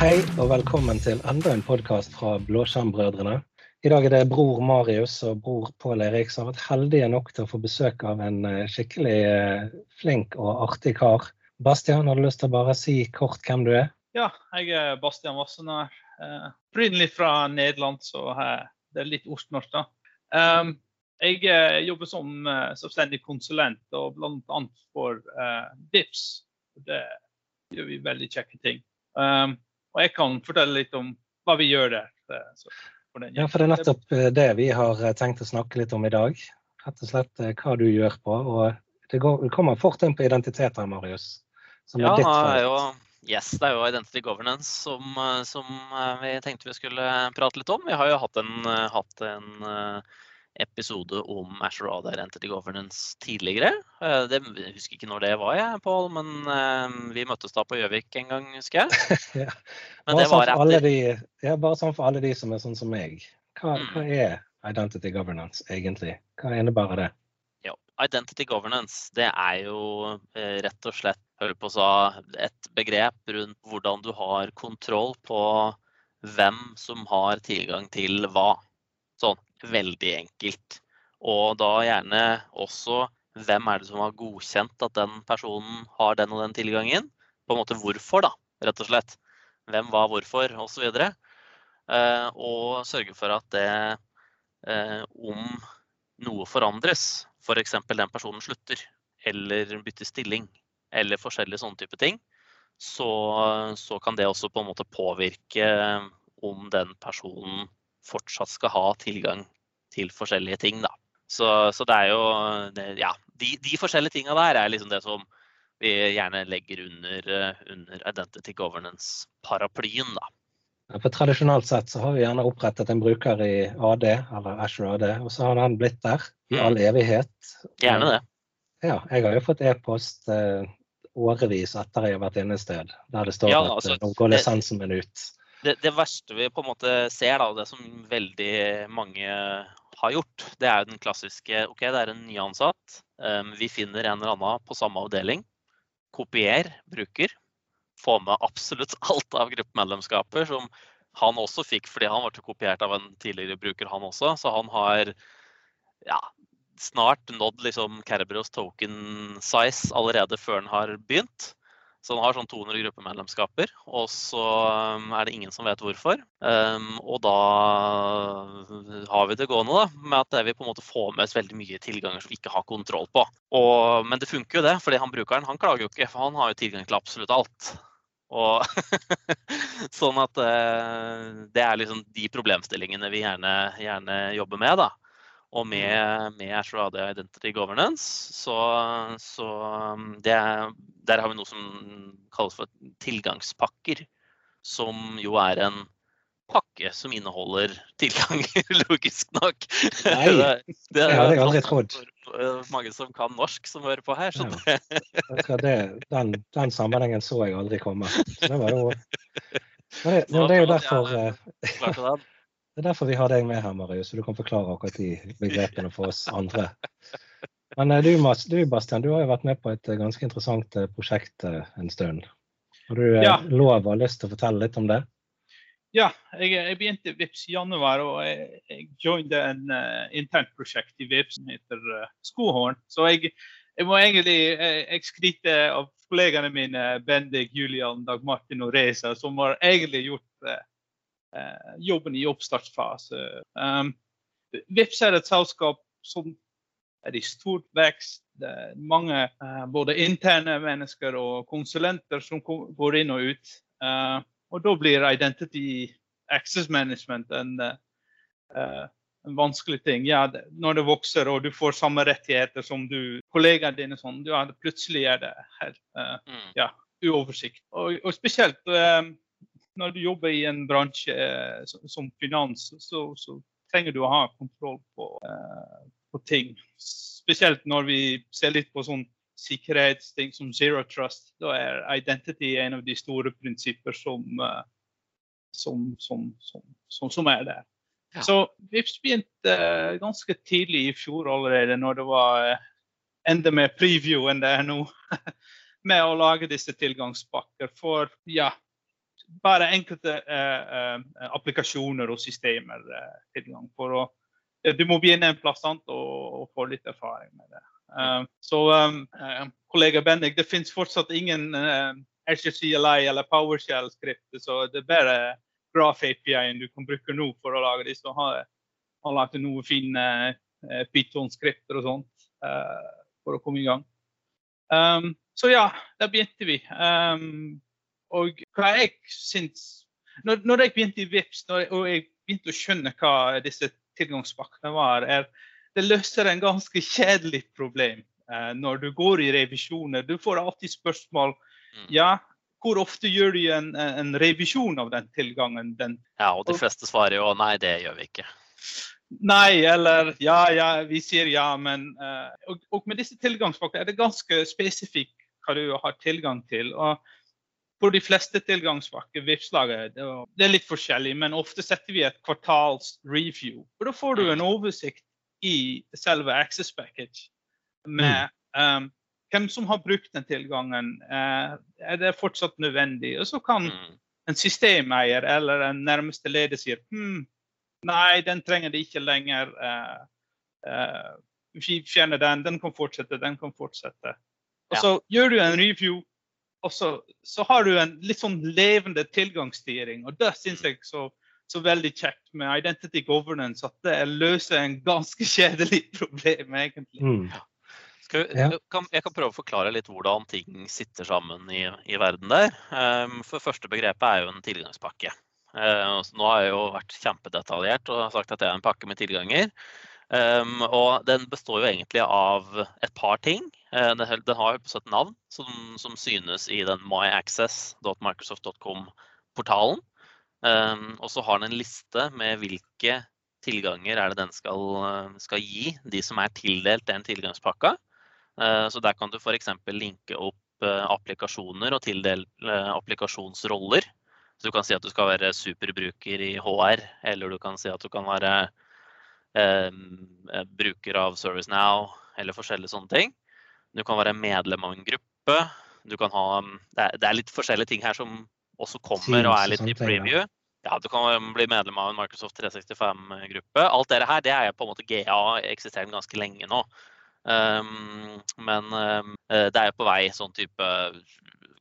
Hei og velkommen til enda en podkast fra Blåskjermbrødrene. I dag er det bror Marius og bror Pål Erik som har vært heldige nok til å få besøk av en eh, skikkelig eh, flink og artig kar. Bastian, har du lyst til å bare si kort hvem du er? Ja, jeg er Bastian Wassenaar. Uh, Opprinnelig fra Nederland, så det er litt ostnorsk, da. Jeg jobber som selvstendig konsulent, og bl.a. for DIPS. Det gjør vi veldig kjekke ting. Og jeg kan fortelle litt om hva vi gjør der. Så, for ja, for det er nettopp eh, det vi har eh, tenkt å snakke litt om i dag. Rett og slett eh, hva du gjør på. Og det, går, det kommer fort inn på identiteter, Marius. Som ja, er ditt det jo, yes, det er jo Identity Governance som, som, vi tenkte vi skulle prate litt om. Vi har jo hatt en, hatt en episode om Azure Ada Identity Governance tidligere. Eh, det, jeg husker ikke når det var, jeg, Pål, men uh, vi møttes da på Gjøvik en gang, husker jeg. ja. Men det sånn de, ja, bare sånn for alle de som er sånn som meg. Hva, mm. hva er Identity Governance egentlig? Hva innebærer det? Ja, Identity Governance det er jo eh, rett og slett på så, et begrep rundt hvordan du har kontroll på hvem som har tilgang til hva. Sånn veldig enkelt. Og da gjerne også hvem er det som har godkjent at den personen har den og den tilgangen? På en måte hvorfor, da, rett og slett. Hvem, hva, hvorfor, osv. Og, eh, og sørge for at det, eh, om noe forandres, f.eks. For den personen slutter, eller bytter stilling, eller forskjellige sånne type ting, så, så, kan det også på en måte påvirke om den personen fortsatt skal ha tilgang til forskjellige ting. Da. Så, så det er jo det, Ja, de, de forskjellige tinga der er liksom det som vi gjerne legger under, under identity governance-paraplyen. da. Ja, for Tradisjonalt sett så har vi gjerne opprettet en bruker i AD, eller Azure AD, og så har den blitt der i all mm. evighet. Gjerne det. Ja, jeg har jo fått e-post eh, årevis etter jeg har vært inne et sted, der det står ja, altså, at nå går lisensen min ut det, det, verste vi på en måte ser, da, det som veldig mange har gjort, det er den klassiske OK, det er en nyansatt. Um, vi finner en eller annen på samme avdeling. Kopier bruker. Få med absolutt alt av gruppemedlemskaper som han også fikk fordi han ble kopiert av en tidligere bruker, han også. Så han har ja, snart nådd liksom Kerberos token size allerede før han har begynt. Så han har sånn 200 gruppemedlemskaper, og så um, er det ingen som vet hvorfor. Um, og da har vi det gående da, med at vi på en måte får med oss veldig mye tilganger som vi ikke har kontroll på. Og, men det funker jo det, fordi han brukeren han klager jo ikke, for han har jo tilgang til absolutt alt. Og sånn at uh, det er liksom de problemstillingene vi gjerne, gjerne jobber med. da. Og med, med Azure Identity Governance, så, så um, det, der har vi noe som kalles for tilgangspakker. Som jo er en pakke som inneholder tilganger, logisk nok. Nei, det, det, det hadde jeg aldri trodd. Mange som kan norsk, som hører på her. Ja. Det, den, den, sammenhengen så jeg aldri komme. Så det var jo Men det, det er jo derfor det er derfor vi har deg med her, Marius, så du kan forklare akkurat de begrepene for oss andre. Men eh, du, du Bastian, du har jo vært med på et eh, ganske interessant eh, prosjekt en stund. Har du ja. lov og lyst til å fortelle litt om det? Ja, jeg, jeg begynte i VIPS i januar, og jeg, jeg joined en uh, internt prosjekt i VIPS som heter uh, Skohorn. Så jeg, jeg må egentlig jeg, jeg skryter av kollegaene mine Bendik, Julian, Dag Martin og Reza, som har egentlig gjort uh, jobben i oppstartsfase. Um, Vips er et selskap som er i stort vekst. Det er mange uh, både interne mennesker og konsulenter som går inn og ut. Uh, og da blir identity access management en, en vanskelig ting. Ja, når det vokser og du får samme rettigheter som du, kollegaene dine, sånn, ja, plutselig er det helt mm. ja, uoversikt. Og, og spesielt når du jobber i en bransje eh, som finans, så, så, trenger du å ha kontroll på, eh, på, ting. Spesielt når vi ser litt på sånn sikkerhetsting som zero trust. Da er identity en av de store prinsipper som, uh, som, som, som, er der. Ja. Så Vipps begynte uh, ganske tidlig i fjor allerede, når det var enda mer preview enn det er nå, med å lage disse tilgangspakker. For ja, bare enkelte applikasjoner og systemer tilgang. for å du må begynne en plass og, og, få litt erfaring med det. Uh, så um, uh, kollega Bendik, det finnes fortsatt ingen uh, Azure CLI eller PowerShell-skrift. så det er bare Graph API-en du kan bruke nå for å lage disse. Har, har lagd noen fine uh, Python-skrifter og sånt for å komme i gang. Um, så ja, der begynte vi. Um, og hva jeg syns når, når, jeg begynte i VIPS når, og jeg begynte å skjønne hva disse tilgangspakkene var, er det løser en ganske kjedelig problem eh, når du går i revisjoner. Du får alltid spørsmål mm. ja, hvor ofte gjør du en, en revisjon av den tilgangen? Den, ja, og de fleste svarer jo nei, det gjør vi ikke. Nei, eller ja, ja, vi sier ja, men eh, og, og, med disse tilgangspakkene er det ganske spesifikt hva du har tilgang til. og på de fleste tilgangspakker, Vipps-laget, det er litt forskjellig, men ofte setter vi et kvartals review. Og da får du en oversikt i selve Access Package med um, hvem som har brukt den tilgangen. Uh, er det fortsatt nødvendig? Og så kan mm. en systemeier eller en nærmeste leder si hm, nei, den trenger de ikke lenger. Uh, uh, vi fjerner den, den kan fortsette, den kan fortsette. Og så ja. gjør du en review og så, så, har du en litt sånn levende tilgangsstyring. Og det syns jeg så, så, veldig kjekt med identity governance, at det løser en ganske kjedelig problem, egentlig. Mm. Vi, jeg, kan, jeg, kan, prøve å forklare litt hvordan ting sitter sammen i, i verden der. Um, for første begrepet er jo en tilgangspakke. Uh, nå har jeg jo vært kjempedetaljert og sagt at det er en pakke med tilganger. Um, og den består jo egentlig av et par ting. Uh, den, den, har et navn som, som, synes i den myaccess.microsoft.com-portalen. Um, og så har den en liste med hvilke tilganger er det den skal, skal gi de som er tildelt den tilgangspakka. Uh, så der kan du f.eks. linke opp uh, applikasjoner og tildele applikasjonsroller. Så du kan si at du skal være superbruker i HR, eller du kan si at du kan være Eh, bruker av ServiceNow eller forskjellige sånne ting. Du kan være medlem av en gruppe. Du kan ha, det, er, det er litt forskjellige ting her som også kommer og er litt i preview. Ja, Du kan bli medlem av en Microsoft 365-gruppe. Alt dette her det er på en måte GA eksisterende ganske lenge nå. Um, men um, det er jo på vei sånn type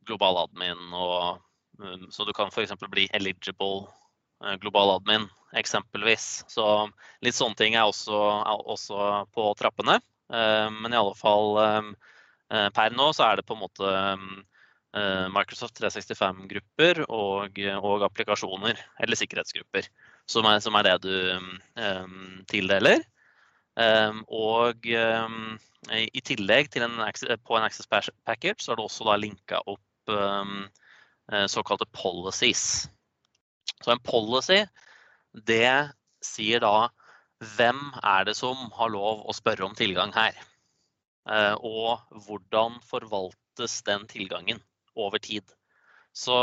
global admin og um, Så du kan f.eks. bli eligible global admin eksempelvis. Så litt sånne ting er også, også på trappene. Eh, men i alle fall eh, eh, per nå så er det på en måte Microsoft 365-grupper og, og, applikasjoner, eller sikkerhetsgrupper, som er, som er det du um, tildeler. Um, og um, i tillegg til en, på en Access Package så er det også da linka opp såkalte policies. Så en policy det sier da hvem er det som har lov å spørre om tilgang her? Eh, og hvordan forvaltes den tilgangen over tid? Så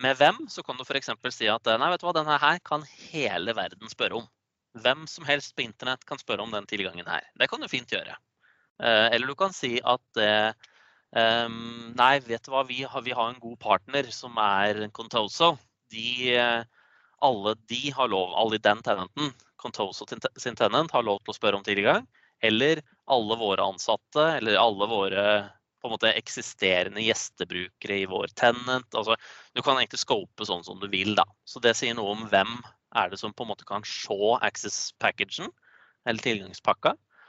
med hvem så kan du f.eks. si at nei, vet du hva, denne her kan hele verden spørre om. Hvem som helst på internett kan spørre om den tilgangen her. Det kan du fint gjøre. Eh, eller du kan si at um, nei, vet du hva, vi har, vi har, en god partner som er Contoso. De alle de har lov, alle i den tenenten, Contoso sin tenent, har lov til å spørre om tilgang. Eller alle våre ansatte, eller alle våre på en måte eksisterende gjestebrukere i vår tenant. Altså, du kan egentlig scope sånn som du vil, da. Så det sier noe om hvem er det som på en måte kan se access-packagen, eller tilgangspakka, eh,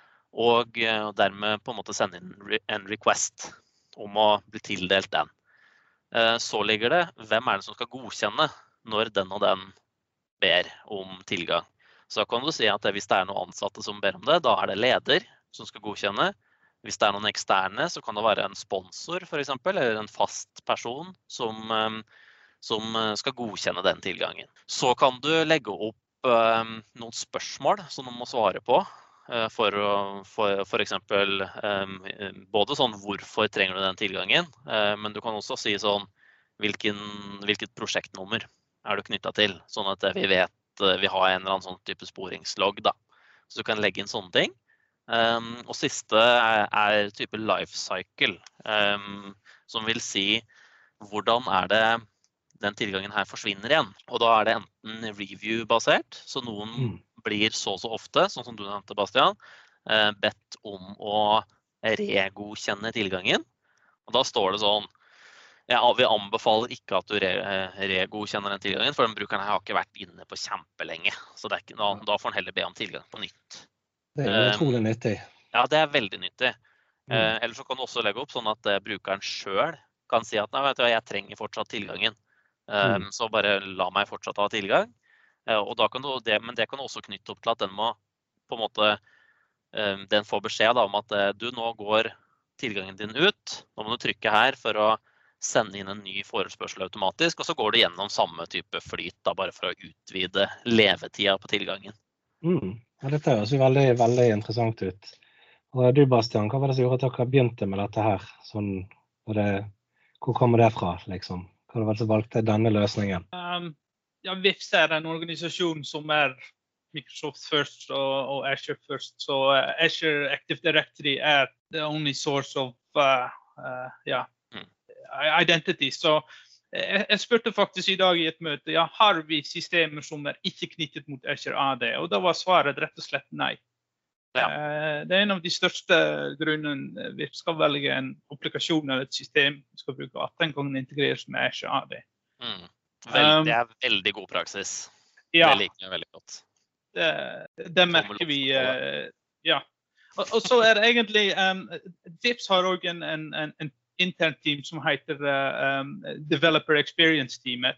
og, dermed på en måte sende inn en request om å bli tildelt den. Eh, så ligger det hvem er det som skal godkjenne når den og den ber om tilgang. Så kan du si at hvis det er noen ansatte som ber om det, da er det leder som skal godkjenne. Hvis det er noen eksterne, så kan det være en sponsor f.eks., eller en fast person som, eh, som, eh, skal godkjenne den tilgangen. Så kan du legge opp noen spørsmål som du må svare på. Uh, for, um, både sånn hvorfor trenger du den tilgangen, uh, men du kan også si sånn hvilken, hvilket prosjektnummer er du knytta til. Sånn at vi vet eh, vi har en eller annen sånn type sporingslogg. da. Så du kan legge inn sånne ting. Og siste er, er, type life cycle, som vil si hvordan er det den tilgangen her forsvinner igjen. Og da er det enten review-basert, så noen mm. Blir så og så ofte, sånn som du nevnte, Bastian, eh, bedt om å regodkjenne tilgangen. Og da står det sånn ja, Vi anbefaler ikke at du regodkjenner den tilgangen, for den brukeren har ikke vært inne på kjempelenge. Så ikke, da, da, får han heller be om tilgang på nytt. Det er utrolig nyttig. Ja, det er veldig nyttig. Mm. Eh, eller så kan du også legge opp sånn at brukeren sjøl kan si at nei, vet du, jeg trenger fortsatt tilgangen. Um, mm. Så bare la meg fortsatt ha tilgang. Og da kan du, det, men det kan du også knytte opp til at den må på en måte um, Den får beskjed da, om at uh, du, nå går tilgangen din ut. Nå må du trykke her for å sende inn en ny forespørsel automatisk. Og så går du gjennom samme type flyt, da, bare for å utvide levetida på tilgangen. Mm. Ja, dette høres jo veldig, veldig interessant ut. Og du Bastian, hva var det som gjorde at dere begynte med dette her? Sånn, det, hvor kommer det fra, liksom? Hva var det som valgte denne løsningen? Um, ja, VIFS er en organisasjon som er Microsoft first og, og Azure first. Så uh, Azure Active Directory er the only source of uh, uh, yeah, identity. Så jeg, jeg, spurte faktisk i dag i et møte ja, har vi systemer som er ikke knyttet mot Azure AD. Og da var svaret rett og slett nei. Ja. Eh, det er en av de største grunnene vi skal velge en applikasjon eller et system vi skal bruke, at den kan integreres med Azure AD. Mm. Um, det er veldig god praksis. Ja. Det liker jeg veldig godt. Det, det merker vi. Uh, ja. Og, og, så er det egentlig um, Vips har òg en, en, en, en intern team som heter uh, um, Developer Experience Teamet.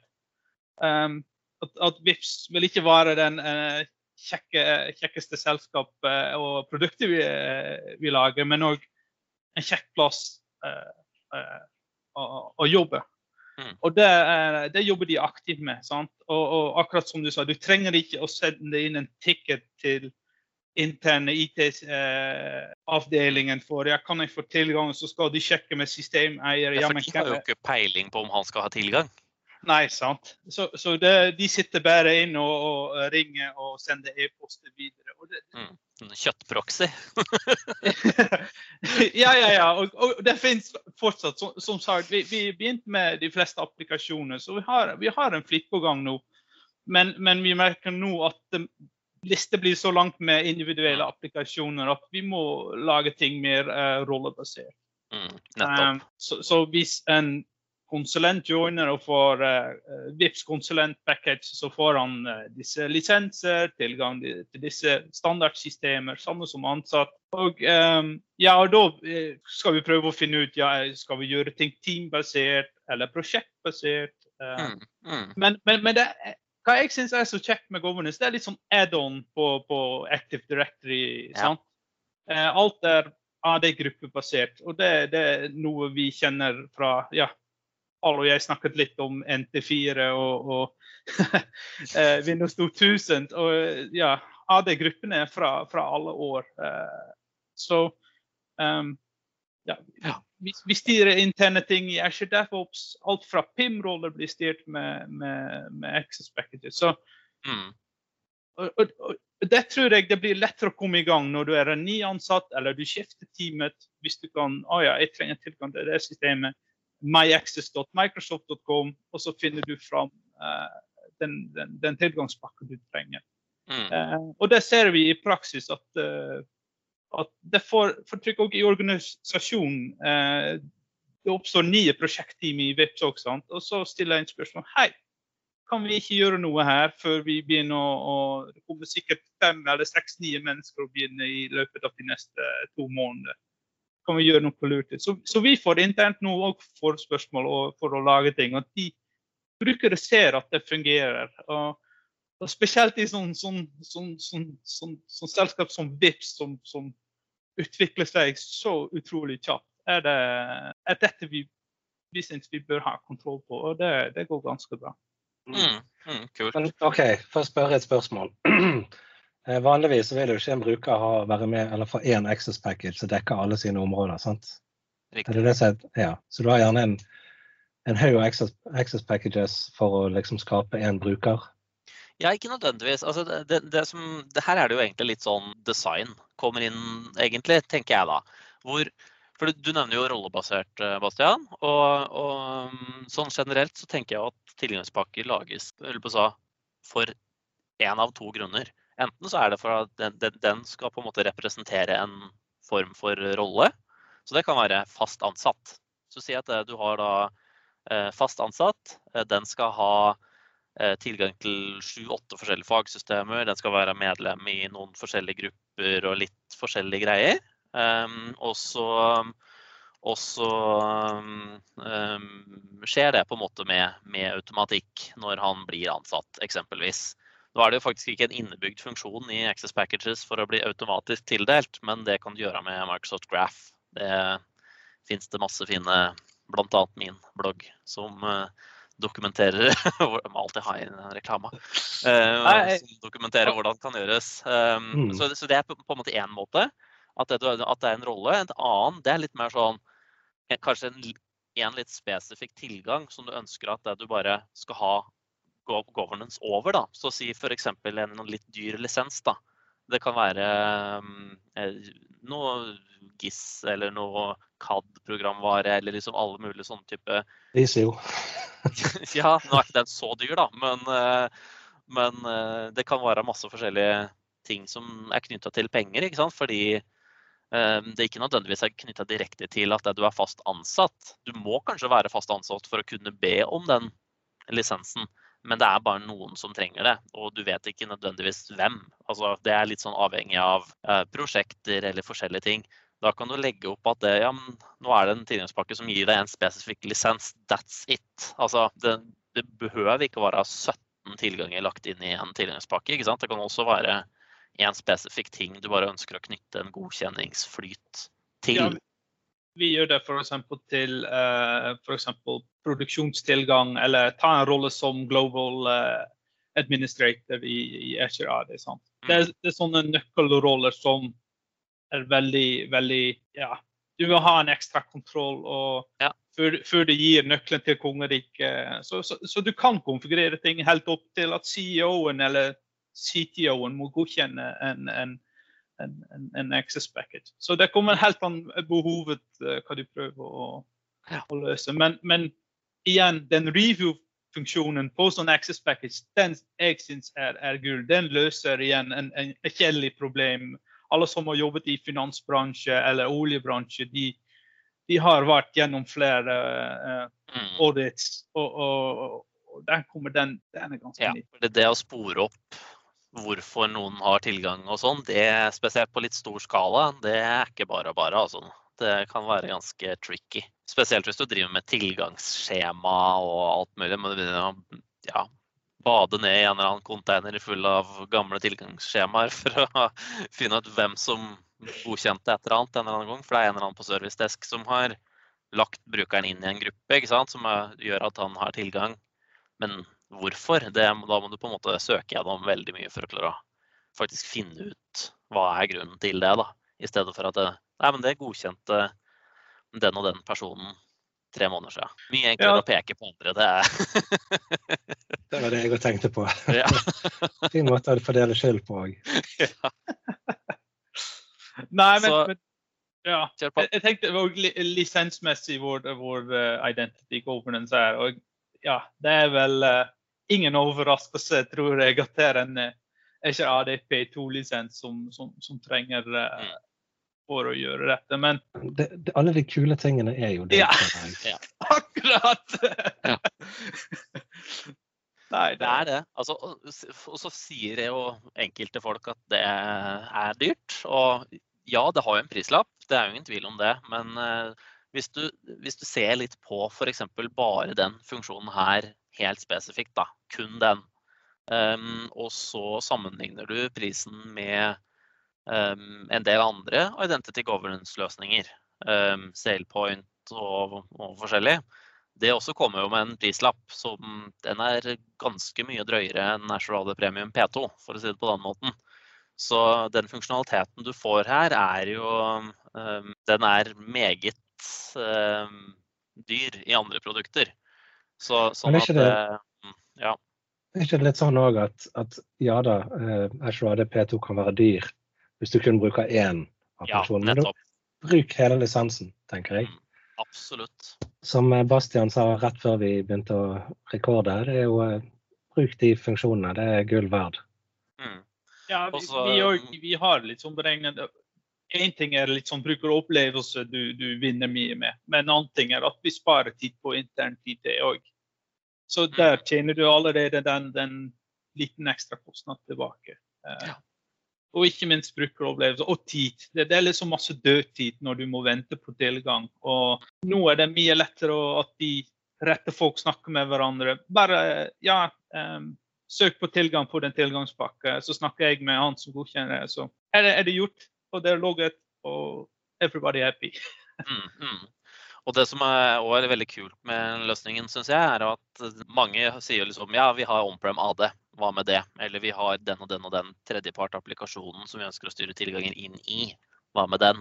Um, at, at Vips vil ikke være den uh, kjekke, kjekkeste selskap eh, og produkter vi, vi lager, men òg en kjekk plass å, å, jobbe. Mm. Og det, det, jobber de aktivt med. Og, og, akkurat som du sa, du trenger ikke å sende inn en ticket til interne IT-avdelingen for ja, kan jeg få tilgang, så skal de sjekke med systemeier. Ja, for de har jo ikke peiling på om han skal ha tilgang. Nei, sant. Så, så det, de sitter bare inn og, og ringer og sender e-poster videre. Det, mm. Kjøttproxy. ja, ja, ja. Og, og det finnes fortsatt. Som, som sagt, vi, vi begynte med de fleste applikasjoner, så vi har, vi har en gang nå. Men, men, vi merker nå at lista blir så langt med individuelle applikasjoner at vi må lage ting mer uh, rollebasert. Mm, um, så, så, hvis en konsulent joiner og får uh, VIPs konsulent-package, så får han uh, disse lisenser, tilgang til disse standardsystemer, samme som ansatt. Og, um, ja, og da skal vi prøve å finne ut ja, skal vi gjøre ting teambasert eller prosjektbasert. Uh, mm, mm. Men, men, men det, hva jeg syns er så kjekt med governance, det er litt sånn add-on på, på, Active Directory. Ja. alt er AD-gruppebasert, og det, det, er noe vi kjenner fra ja, Paul og jeg snakket litt om NT4 og, og eh, Windows 2000. Og ja, AD-gruppene fra, fra, alle år. Eh, så um, ja, vi, vi styrer interne ting i Azure DevOps. Alt fra PIM-roller blir styrt med, med, med Access Packages. Så, mm. og, og, og, det tror jeg det blir lettere å komme i gang når du er en ny ansatt eller du skifter teamet. Hvis du kan Å oh ja, jeg trenger tilgang til det systemet myaccess.microsoft.com, og så finner du fram uh, den, den, den tilgangspakken du trenger. Mm. Uh, og det ser vi i praksis at, uh, at det får, får trykk i organisasjonen. det oppstår nye prosjektteam i VIPS òg, og så stiller jeg en spørsmål. Hei, kan vi ikke gjøre noe her før vi begynner å, å Det kommer sikkert fem eller seks nye mennesker å begynne i løpet av de neste to månedene kan vi gjøre noe lurt. Så, så vi får internt nå òg forespørsmål for å lage ting. og de brukere ser at det fungerer. Og, og spesielt i sånn, sånn, sånn, sånn, selskap som VIPS, som, som, utvikler seg så utrolig kjapt, er, det, er dette vi, vi syns vi bør ha kontroll på. Og det, det går ganske bra. Mm, mm, kult. OK, for å spørre et spørsmål. Eh, vanligvis vil jo ikke en bruker ha, være med eller få én Access package som dekker alle sine områder. sant? Det det som, ja. Så du har gjerne en, en haug access, access, packages for å liksom skape én bruker? Ja, ikke nødvendigvis. Altså, det, det, det, som, det, her er det jo egentlig litt sånn design kommer inn, egentlig, tenker jeg da. Hvor For du nevner jo rollebasert, Bastian. Og, og mm, sånn generelt så tenker jeg at tilgangspakker lages på sa, for én av to grunner. Enten så er det for at den, den, den, skal på en måte representere en form for rolle. Så det kan være fast ansatt. Så si at du har da fast ansatt. Den skal ha tilgang til sju-åtte forskjellige fagsystemer. Den skal være medlem i noen forskjellige grupper og litt forskjellige greier. Um, og så, um, skjer det på en måte med, med, automatikk når han blir ansatt, eksempelvis. Nå er det jo faktisk ikke en innebygd funksjon i Access Packages for å bli automatisk tildelt, men det kan du gjøre med Microsoft Graph. Det fins det masse fine, bl.a. min blogg, som uh, dokumenterer Jeg må alltid ha inn reklame. Uh, som dokumenterer hvordan det kan gjøres. Um, mm. så, så, det er på, en måte én måte. At det, at det, er en rolle. En annen det er litt mer sånn Kanskje en, en litt spesifikk tilgang som du ønsker at du bare skal ha governance over. da. Så si f.eks. en litt dyr lisens. da. Det kan være eh, noe GIS eller noe CAD-programvare eller liksom alle mulige sånne type ICO. ja, nå er ikke den så dyr, da, men, eh, men eh, det kan være masse forskjellige ting som er knytta til penger. ikke sant? Fordi det er ikke nødvendigvis er knytta direkte til at du er fast ansatt. Du må kanskje være fast ansatt for å kunne be om den lisensen, men det er bare noen som trenger det, og du vet ikke nødvendigvis hvem. Altså, det er litt sånn avhengig av eh, prosjekter eller forskjellige ting. Da kan du legge opp at det, ja, nå er det en tilgangspakke som gir deg en spesifikk lisens. That's it. Altså, det, det behøver ikke være 17 tilganger lagt inn i en tilgangspakke. ikke sant? Det kan også være én spesifikk ting du bare ønsker å knytte en godkjenningsflyt til. Ja, vi gjør det f.eks. til uh, for produksjonstilgang, eller ta en rolle som global uh, administrator i, i Azure AD. Sant? Mm. Det, er, det er sånne nøkkelroller som er veldig, veldig Ja, du vil ha en ekstra kontroll. og ja. før, før, du gir nøkkelen til kongeriket. Så, så, så, du kan konfigurere ting helt opp til at CEO-en eller CTO-en må godkjenne en, en, en, en, access package. Så det kommer helt an behovet uh, hva du prøver å, å løse. Men, men, igjen, den review-funksjonen på sånn access package, den jeg syns er, er gull. Den løser igjen en, en, kjedelig problem. Alle som har jobbet i finansbransje eller oljebransje, de, de har vært gjennom flere uh, audits. Og, og, og, der kommer den, den er ganske ja, Det er det å spore opp hvorfor noen har tilgang og sånn, det spesielt på litt stor skala, det er ikke bare bare. Altså. Det kan være ganske tricky. Spesielt hvis du driver med tilgangsskjema og alt mulig. Men ja, bade ned i en eller annen container full av gamle tilgangsskjemaer for å finne ut hvem som godkjente et eller annet en eller annen gang. For det er en eller annen på servicedesk som har lagt brukeren inn i en gruppe ikke sant? som gjør at han har tilgang. Men hvorfor. Det, da må du på en måte søke gjennom veldig mye for å klare å faktisk finne ut hva er grunnen til det. da. I stedet for at det, nei, men det godkjente den og den personen tre måneder siden. Mye enklere ja. å peke på andre. Det er Det var det jeg òg tenkte på. Ja. fin måte å fordele skyld på òg. Ja. Nei, men, Så, men ja. Jeg, jeg tenkte lisensmessig hvor, hvor uh, identity governance er. Og ja, det er vel uh, ingen overraskelse, tror jeg, at det er en ikke ADP2-lisens som, som, som, trenger uh, for å gjøre dette. Men det, det, alle de kule tingene er jo det. Ja, ja. akkurat! Ja. Nei, det... det er det. Altså, og så sier jo enkelte folk at det er dyrt. Og ja, det har jo en prislapp, det er jo ingen tvil om det. Men uh, hvis, du, hvis du, ser litt på f.eks. bare den funksjonen her helt spesifikt, da, kun den. Um, og så sammenligner du prisen med um, en del andre identity governance-løsninger. Um, Sailpoint og, og, forskjellig. Det også kommer jo med en prislapp som den er ganske mye drøyere enn National Premium P2, for å si det på den måten. Så den funksjonaliteten du får her, er jo Den er meget dyr i andre produkter. Så, sånn at, mm, ja. er ikke det litt sånn òg at, at, ja da, uh, Azure AD P2 kan være dyr hvis du kun bruker én av ja, funksjonene? bruk hele lisensen, tenker jeg. Mm, absolutt. Som Bastian sa rett før vi begynte å rekorde, det er jo bruk de funksjonene. Det er gull verd. Mm. Ja, vi, vi, vi, har litt sånn beregnet Én ting er litt sånn brukeropplevelse du, du vinner mye med, men en annen ting er at vi sparer tid på intern IT òg. Så der tjener du allerede den, den liten ekstra kostnad tilbake. Eh, ja. Og ikke minst brukeropplevelse og tid. Det, det er liksom masse dødtid når du må vente på tilgang. Og nå er det mye lettere at de rette folk snakker med hverandre. Bare ja, um, søk på tilgang på den tilgangspakken, så snakker jeg med han som godkjenner det. Så er det, er det gjort og det er logget, og everybody happy. mm, mm. Og det som er, er veldig kult med løsningen, syns jeg, er at mange sier liksom ja, vi har on-prem AD, hva med det? Eller vi har den og den og den tredjepart-applikasjonen som vi ønsker å styre tilgangen inn i, hva med den?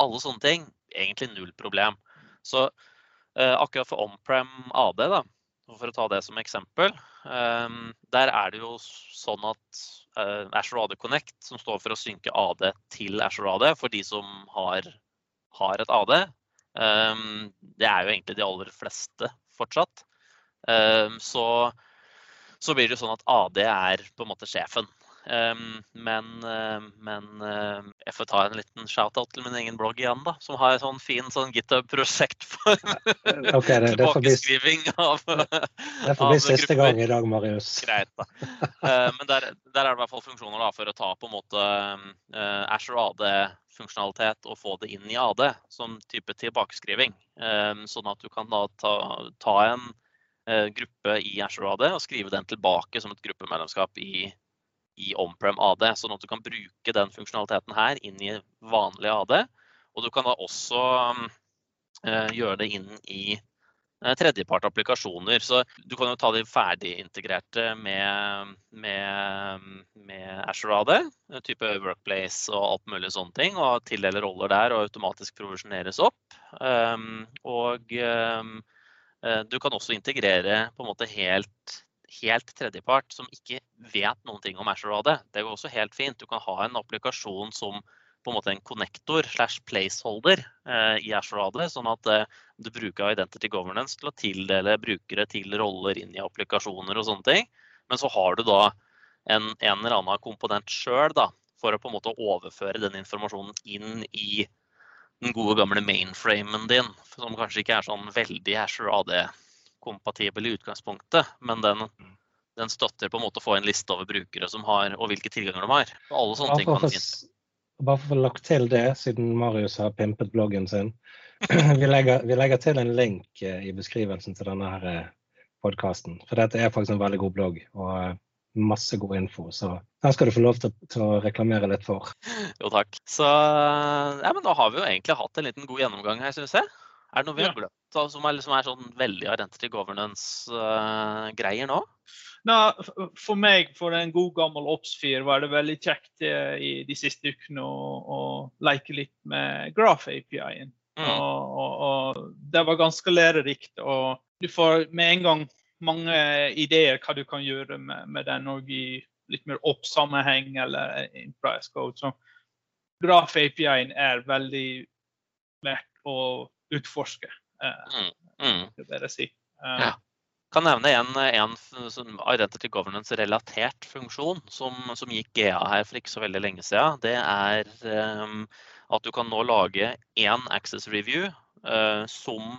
Alle sånne ting, egentlig null problem. Så eh, akkurat for on-prem AD, da, for å ta det som eksempel, eh, der er det jo sånn at eh, Azure AD Connect, som står for å synke AD til Azure AD for de som har, har et AD. Ehm, det er jo egentlig de aller fleste fortsatt. Um, så, så, blir det jo sånn at AD er på en måte sjefen. Um, men, uh, men uh, jeg får ta en liten shout-out til min egen blogg igjen, da. Som har et sånn fin sånn GitHub-prosjekt for okay, det, tilbakeskriving av Det får bli siste gang i dag, Marius. Greit, da. Uh, men der, der, er det i hvert fall funksjoner da, for å ta på en måte Asher AD-funksjonalitet og få det inn i AD som type tilbakeskriving. sånn at du kan da ta, ta en gruppe i Azure AD og skrive den tilbake som et gruppemedlemskap i i on-prem AD, sånn at du kan bruke den funksjonaliteten her inn i vanlig AD. Og du kan da også uh, gjøre det inn i uh, tredjepart applikasjoner. Så du kan jo ta de ferdigintegrerte med, med, med Azure AD, type Workplace og alt mulig sånne ting, og tildele roller der og automatisk provisjoneres opp. Um, og um, du kan også integrere på en måte helt helt tredjepart som ikke vet noen ting om Azure AD. Det går også helt fint. Du kan ha en applikasjon som på en måte en connector slash placeholder eh, i Azure AD, sånn at eh, du bruker Identity Governance til å tildele brukere til roller inn i applikasjoner og sånne ting. Men så har du da en, en eller annen komponent sjøl for å på en måte overføre den informasjonen inn i den gode gamle mainframen din, som kanskje ikke er sånn veldig Azure AD kompatibel i utgangspunktet, men den, den, støtter på en måte å få en liste over brukere som har, og hvilke tilganger de har. Og alle sånne ting kan man Bare for å få lagt til det, siden Marius har pimpet bloggen sin. vi, legger, vi legger, til en link eh, i beskrivelsen til denne her eh, podkasten. For dette er faktisk en veldig god blogg. og eh, masse god info. Så den skal du få lov til, til, å reklamere litt for. Jo, takk. Så ja, men da har vi jo egentlig hatt en liten god gjennomgang her, syns jeg. Er det noe vi har glemt som er, liksom er sånn veldig identity governance-greier uh, nå? Nei, for meg, for en god gammel Ops4, var det veldig kjekt uh, i de siste ukene å, å leke litt med Graph-API-en. Mm. Og, og, og, det var ganske lærerikt. Og du får med en gang mange ideer hva du kan gjøre med, med den og i litt mer oppsammenheng eller in price code. Så Graph-API-en er veldig verdt å utforske. Eh, mm. Mm. dere si. Eh, ja. Kan nevne en, en Identity Governance-relatert funksjon som, som, gikk GA her for ikke så veldig lenge siden. Det er um, at du kan nå lage én access review uh, som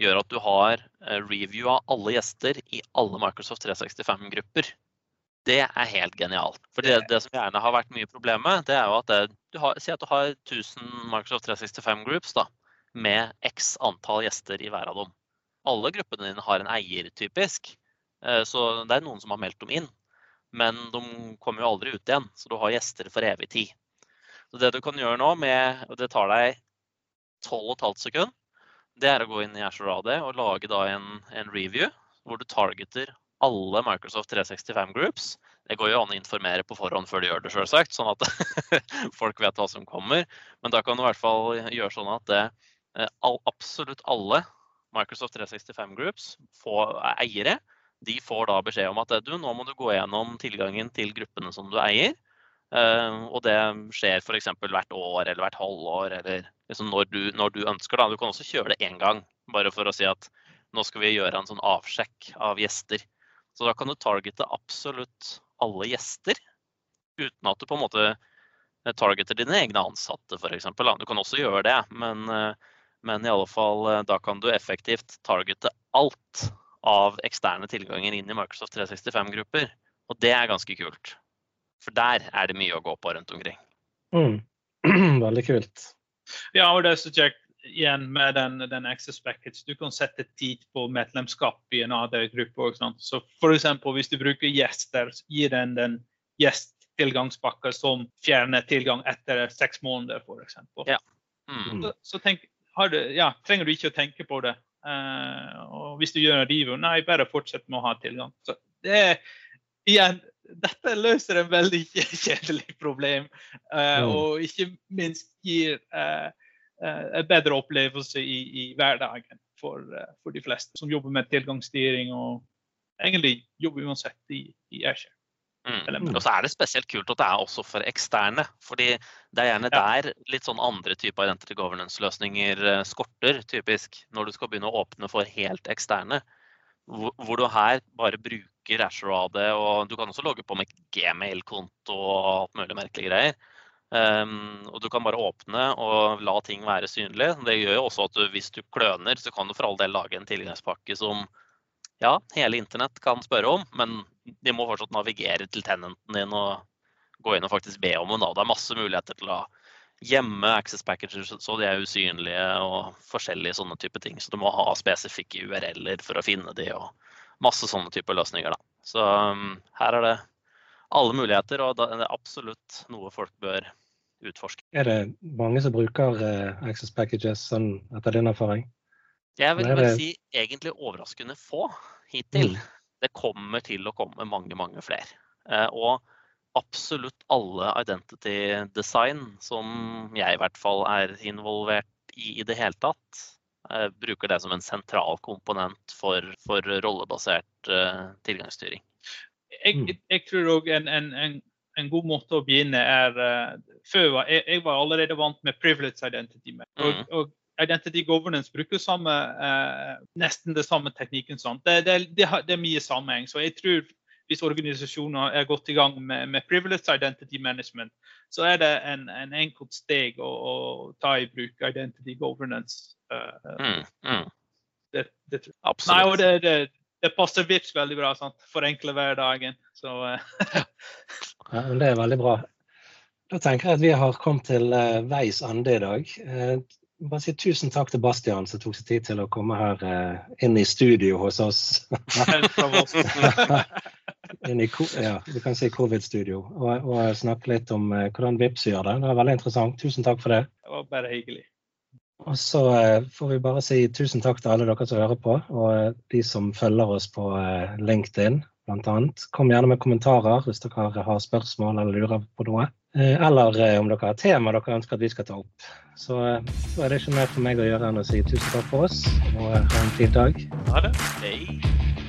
gjør at du har review av alle gjester i alle Microsoft 365-grupper. Det er helt genialt. For det, det, som gjerne har vært mye problemet, det er jo at det, du har, si at du har 1000 Microsoft 365 groups. da, med x antall gjester i hver av dem. Alle gruppene dine har en eier, typisk. Eh, så det er noen som har meldt dem inn. Men de kommer jo aldri ut igjen, så du har gjester for evig tid. Så det du kan gjøre nå, med, og det tar deg 12,5 sekunder, det er å gå inn i Azure AD og lage en, en, review hvor du targeter alle Microsoft 365 groups. Det går jo an å informere på forhånd før du gjør det, selvsagt, sånn at folk vet hva som kommer. Men da kan du i hvert fall gjøre sånn at det absolutt alle Microsoft 365 Groups får, eiere de får da beskjed om at du, nå må du gå gjennom tilgangen til gruppene som du eier. og det skjer f.eks. hvert år eller hvert halvår, eller liksom når, du, når, du, ønsker. Da. Du kan også kjøre det én gang, bare for å si at nå skal vi gjøre en sånn avsjekk av gjester. Så da kan du targete absolutt alle gjester, uten at du på en måte targeter dine egne ansatte, f.eks. Du kan også gjøre det, men, men i alle fall da kan du effektivt targete alt av eksterne tilganger inn i Microsoft 365-grupper. Og det er ganske kult. For der er det mye å gå på rundt omkring. Mm. Veldig kult. Ja, og det er så kjekt igjen med den, den Access Package. Du kan sette tid på medlemskap i en AD-gruppe. Så f.eks. hvis du bruker gjester, gi den den gjesttilgangspakka som fjerner tilgang etter seks måneder, f.eks. Ja. Mm. Så, så tenk, du, ja, trenger du ikke å tenke på det. Uh, og hvis du gjør en review, nei, bare fortsett med å ha tilgang. Så det er igjen dette løser en veldig kjedelig problem, uh, mm. og ikke minst gir uh, en bedre opplevelse i, i hverdagen for, for, de fleste som jobber med tilgangsstyring og egentlig jobber uansett i, i Azure. Mm. Og så er det spesielt kult at det er også for eksterne. fordi det er gjerne der litt sånn andre typer identity governance-løsninger eh, skorter, typisk. Når du skal begynne å åpne for helt eksterne. Hvor du her bare bruker Ashore AD, og du kan også logge på med gmail-konto og alt mulig merkelige greier. Um, og du kan bare åpne og la ting være synlig. Det gjør jo også at du, hvis du kløner, så kan du for all del lage en tilgangspakke som ja, hele internett kan spørre om, men de må fortsatt navigere til tenenten din og gå inn og faktisk be om henne. Det er masse muligheter til å gjemme access packages så de er usynlige og forskjellige sånne type ting. Så du må ha spesifikke URL-er for å finne de og masse sånne type løsninger. Da. Så um, her er det alle muligheter, og det er absolutt noe folk bør utforske. Er det mange som bruker uh, access packages sånn etter din erfaring? Jeg vil bare si egentlig overraskende få hittil. Mm. Det kommer til å komme mange, mange flere. Eh, og absolutt alle identity design som jeg i hvert fall er involvert i i det hele tatt, eh, bruker det som en sentral komponent for, for rollebasert uh, tilgangsstyring. Jeg, mm. jeg tror òg en, en, en, en, god måte å begynne er Før jeg, jeg, var allerede vant med privilege identity. Og, mm. og Identity governance bruker samme, eh, nesten det samme teknikken. Det, det, det, det, er mye sammenheng. Så jeg tror hvis organisasjoner er godt i gang med, med privileged identity management, så er det en, en enkelt steg å, å, ta i bruk identity governance. Uh, mm, mm. Det, det, Absolutt. Nei, det, det, passer VIPS veldig bra. Sant? Forenkle hverdagen. Så, uh. ja, det er veldig bra. Da tenker jeg at vi har kommet til uh, veis ende i dag bare si tusen takk til Bastian som tok seg tid til å komme her eh, inn i studio hos oss. inn i, ja, du kan si covid-studio. Og, og, snakke litt om eh, hvordan Vipps gjør det. Det var veldig interessant. Tusen takk for det. Det var bare hyggelig. Og så eh, får vi bare si tusen takk til alle dere som hører på, og eh, de som følger oss på eh, LinkedIn bl.a. Kom gjerne med kommentarer hvis dere har spørsmål eller lurer på noe. Eh, eller eh, om dere har tema dere ønsker at vi skal ta opp. Så eh, så er det ikke mer for meg å gjøre enn å si tusen takk for oss og ha en fin dag. Ha det. Hei.